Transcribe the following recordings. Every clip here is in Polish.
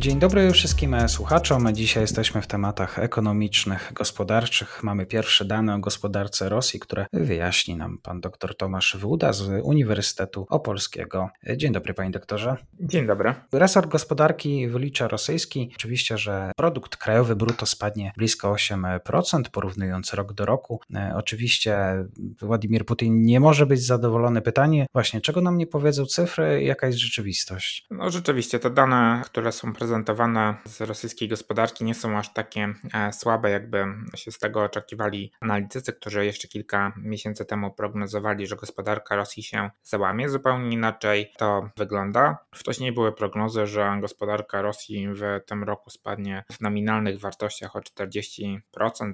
Dzień dobry wszystkim słuchaczom. Dzisiaj jesteśmy w tematach ekonomicznych, gospodarczych. Mamy pierwsze dane o gospodarce Rosji, które wyjaśni nam pan dr Tomasz Wyłuda z Uniwersytetu Opolskiego. Dzień dobry, panie doktorze. Dzień dobry. Resort gospodarki wylicza rosyjski. Oczywiście, że produkt krajowy brutto spadnie blisko 8%, porównując rok do roku. Oczywiście Władimir Putin nie może być zadowolony. Pytanie właśnie, czego nam nie powiedzą cyfry, jaka jest rzeczywistość? No rzeczywiście, te dane, które są prezentowane prezentowane z rosyjskiej gospodarki nie są aż takie e, słabe, jakby się z tego oczekiwali analitycy, którzy jeszcze kilka miesięcy temu prognozowali, że gospodarka Rosji się załamie. Zupełnie inaczej to wygląda. Wcześniej były prognozy, że gospodarka Rosji w tym roku spadnie w nominalnych wartościach o 40%,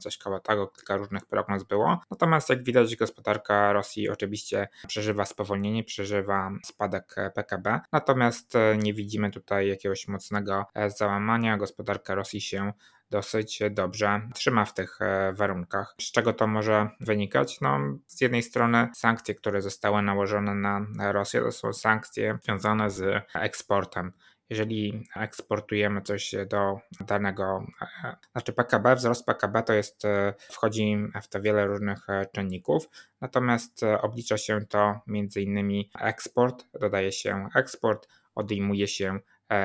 coś koło tego, kilka różnych prognoz było. Natomiast jak widać, gospodarka Rosji oczywiście przeżywa spowolnienie, przeżywa spadek PKB, natomiast e, nie widzimy tutaj jakiegoś mocnego załamania gospodarka Rosji się dosyć dobrze trzyma w tych e, warunkach. Z czego to może wynikać? No, z jednej strony sankcje, które zostały nałożone na Rosję, to są sankcje związane z eksportem. Jeżeli eksportujemy coś do danego, e, znaczy PKB, wzrost PKB to jest, wchodzi w to wiele różnych czynników, natomiast oblicza się to między innymi eksport, dodaje się eksport, odejmuje się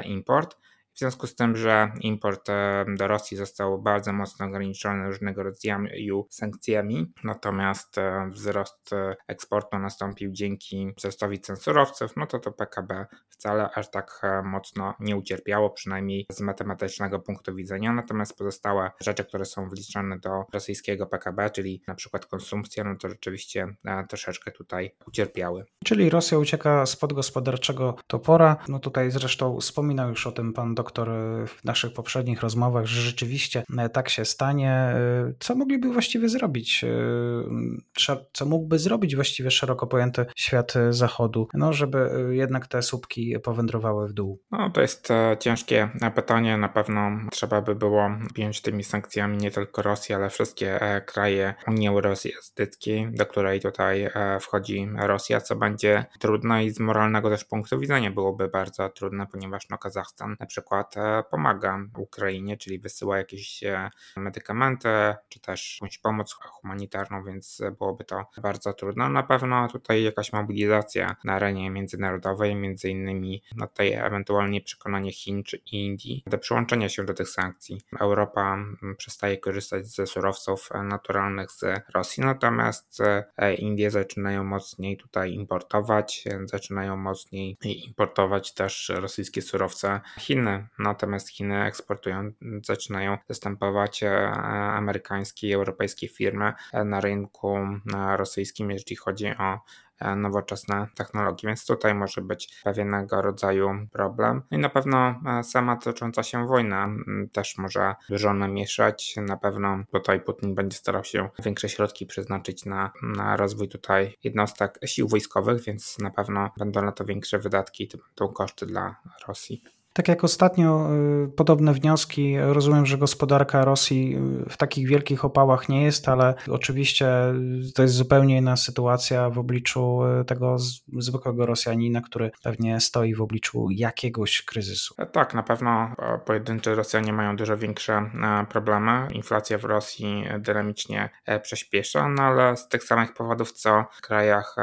import. W związku z tym, że import e, do Rosji został bardzo mocno ograniczony różnego rodzaju sankcjami, natomiast e, wzrost e, eksportu nastąpił dzięki wzrostowi cen surowców, no to to PKB wcale aż tak mocno nie ucierpiało, przynajmniej z matematycznego punktu widzenia. Natomiast pozostałe rzeczy, które są wliczane do rosyjskiego PKB, czyli na przykład konsumpcja, no to rzeczywiście troszeczkę tutaj ucierpiały. Czyli Rosja ucieka spod gospodarczego topora. No tutaj zresztą wspominał już o tym pan doktor w naszych poprzednich rozmowach, że rzeczywiście e, tak się stanie. E, co mogliby właściwie zrobić? E, co mógłby zrobić właściwie szeroko pojęty świat zachodu, no żeby jednak te słupki powędrowały w dół? No to jest ciężkie pytanie. Na pewno trzeba by było piąć tymi sankcjami nie tylko Rosję, ale wszystkie kraje Unii Europejskiej, do której tutaj wchodzi Rosja, co będzie trudne i z moralnego też punktu widzenia byłoby bardzo trudne, ponieważ no Kazachstan na przykład przykład e, pomaga Ukrainie, czyli wysyła jakieś e, medykamenty, czy też jakąś pomoc humanitarną, więc byłoby to bardzo trudno. Na pewno tutaj jakaś mobilizacja na arenie międzynarodowej, między innymi no tutaj ewentualnie przekonanie Chin czy Indii do przyłączenia się do tych sankcji. Europa przestaje korzystać ze surowców naturalnych z Rosji, natomiast e, Indie zaczynają mocniej tutaj importować, zaczynają mocniej importować też rosyjskie surowce. Chiny natomiast Chiny eksportują, zaczynają zastępować e, amerykańskie i europejskie firmy e, na rynku e, rosyjskim, jeżeli chodzi o nowoczesne technologie, więc tutaj może być pewnego rodzaju problem. No I na pewno sama tocząca się wojna też może dużo namieszać. Na pewno tutaj Putin będzie starał się większe środki przeznaczyć na, na rozwój tutaj jednostek sił wojskowych, więc na pewno będą na to większe wydatki, to będą koszty dla Rosji. Tak jak ostatnio y, podobne wnioski, rozumiem, że gospodarka Rosji y, w takich wielkich opałach nie jest, ale oczywiście to jest zupełnie inna sytuacja w obliczu y, tego zwykłego Rosjanina, który pewnie stoi w obliczu jakiegoś kryzysu. E, tak, na pewno pojedynczy Rosjanie mają dużo większe e, problemy. Inflacja w Rosji dynamicznie e, przyspiesza, no ale z tych samych powodów co w krajach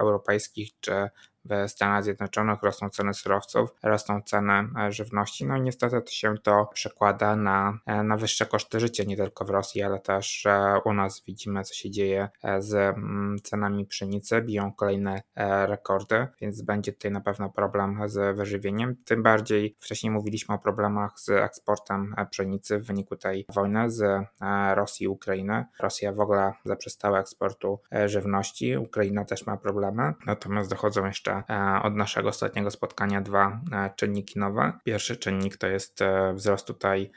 europejskich czy w Stanach Zjednoczonych rosną ceny surowców, rosną ceny e, żywności, no i niestety to się to przekłada na, e, na wyższe koszty życia, nie tylko w Rosji, ale też e, u nas widzimy, co się dzieje z mm, cenami pszenicy, biją kolejne rekordy, więc będzie tutaj na pewno problem z wyżywieniem. Tym bardziej wcześniej mówiliśmy o problemach z eksportem pszenicy w wyniku tej wojny z Rosji i Ukrainy. Rosja w ogóle zaprzestała eksportu żywności, Ukraina też ma problemy, natomiast dochodzą jeszcze jeszcze od naszego ostatniego spotkania dwa czynniki nowe. Pierwszy czynnik to jest wzrost tutaj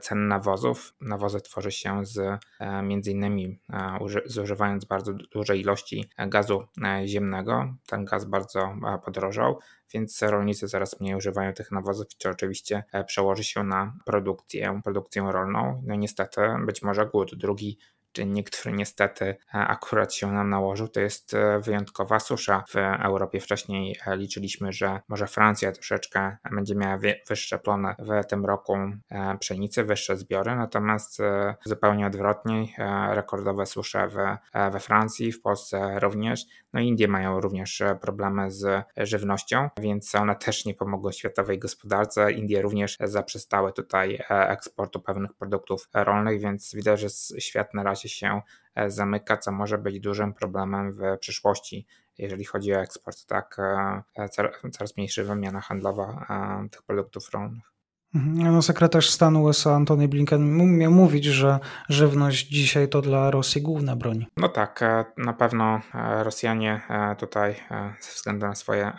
cen nawozów. Nawozy tworzy się z między innymi zużywając bardzo duże ilości gazu ziemnego. Ten gaz bardzo podrożał, więc rolnicy coraz mniej używają tych nawozów, co oczywiście przełoży się na produkcję, produkcję rolną. No niestety być może głód. Drugi czynnik, który niestety e, akurat się nam nałożył, to jest e, wyjątkowa susza w Europie. Wcześniej e, liczyliśmy, że może Francja troszeczkę będzie miała wyższe plony w tym roku pszenicy, wyższe zbiory, natomiast zupełnie odwrotnie, rekordowe susze we Francji, w Polsce również. No Indie mają również problemy z żywnością, więc one też nie pomogły światowej gospodarce. Indie również zaprzestały tutaj eksportu pewnych produktów rolnych, więc widać, że świat na razie się e, zamyka, co może być dużym problemem w przyszłości, jeżeli chodzi o eksport, tak, e, e, coraz mniejsza wymiana handlowa tych produktów rolnych. Mhm. No, sekretarz stanu USA Antony Blinken miał mówić, że żywność dzisiaj to dla Rosji główna broń. No tak, na pewno Rosjanie tutaj ze względu na swoje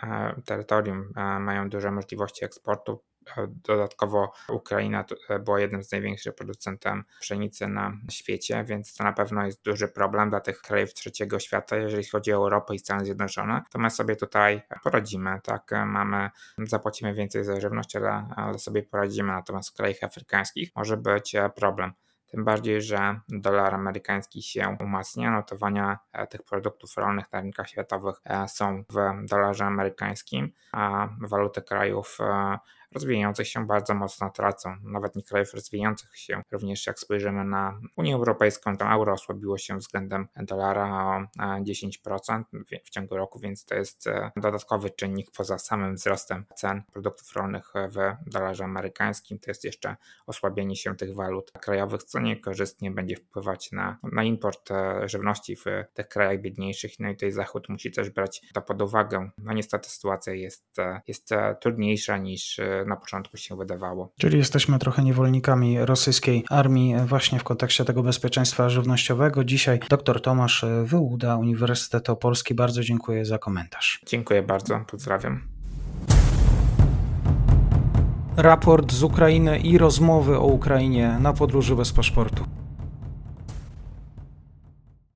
terytorium mają duże możliwości eksportu. Dodatkowo Ukraina e, była jednym z największych producentem pszenicy na świecie, więc to na pewno jest duży problem dla tych krajów trzeciego świata, jeżeli chodzi o Europę i Stany Zjednoczone. To my sobie tutaj poradzimy, tak? Mamy, zapłacimy więcej za żywność, ale, ale sobie poradzimy, natomiast w krajach afrykańskich może być e, problem. Tym bardziej, że dolar amerykański się umacnia. Notowania e, tych produktów rolnych na rynkach światowych są w dolarze amerykańskim, a waluty krajów rozwijających się bardzo mocno tracą. Nawet nie krajów rozwijających się. Również jak spojrzymy na Unię Europejską, to euro osłabiło się względem dolara o 10% w ciągu roku, więc to jest e, dodatkowy czynnik poza samym wzrostem cen produktów rolnych w dolarze amerykańskim. To jest jeszcze osłabienie się tych walut krajowych, co niekorzystnie będzie wpływać na, na import e, żywności w tych krajach biedniejszych. No i tutaj Zachód musi też brać to pod uwagę. No niestety sytuacja jest, e, jest trudniejsza niż na początku się wydawało. Czyli jesteśmy trochę niewolnikami rosyjskiej armii właśnie w kontekście tego bezpieczeństwa żywnościowego. Dzisiaj dr Tomasz Wyłuda, Uniwersytet Opolski. Bardzo dziękuję za komentarz. Dziękuję bardzo, pozdrawiam. Raport z Ukrainy i rozmowy o Ukrainie na podróży bez paszportu.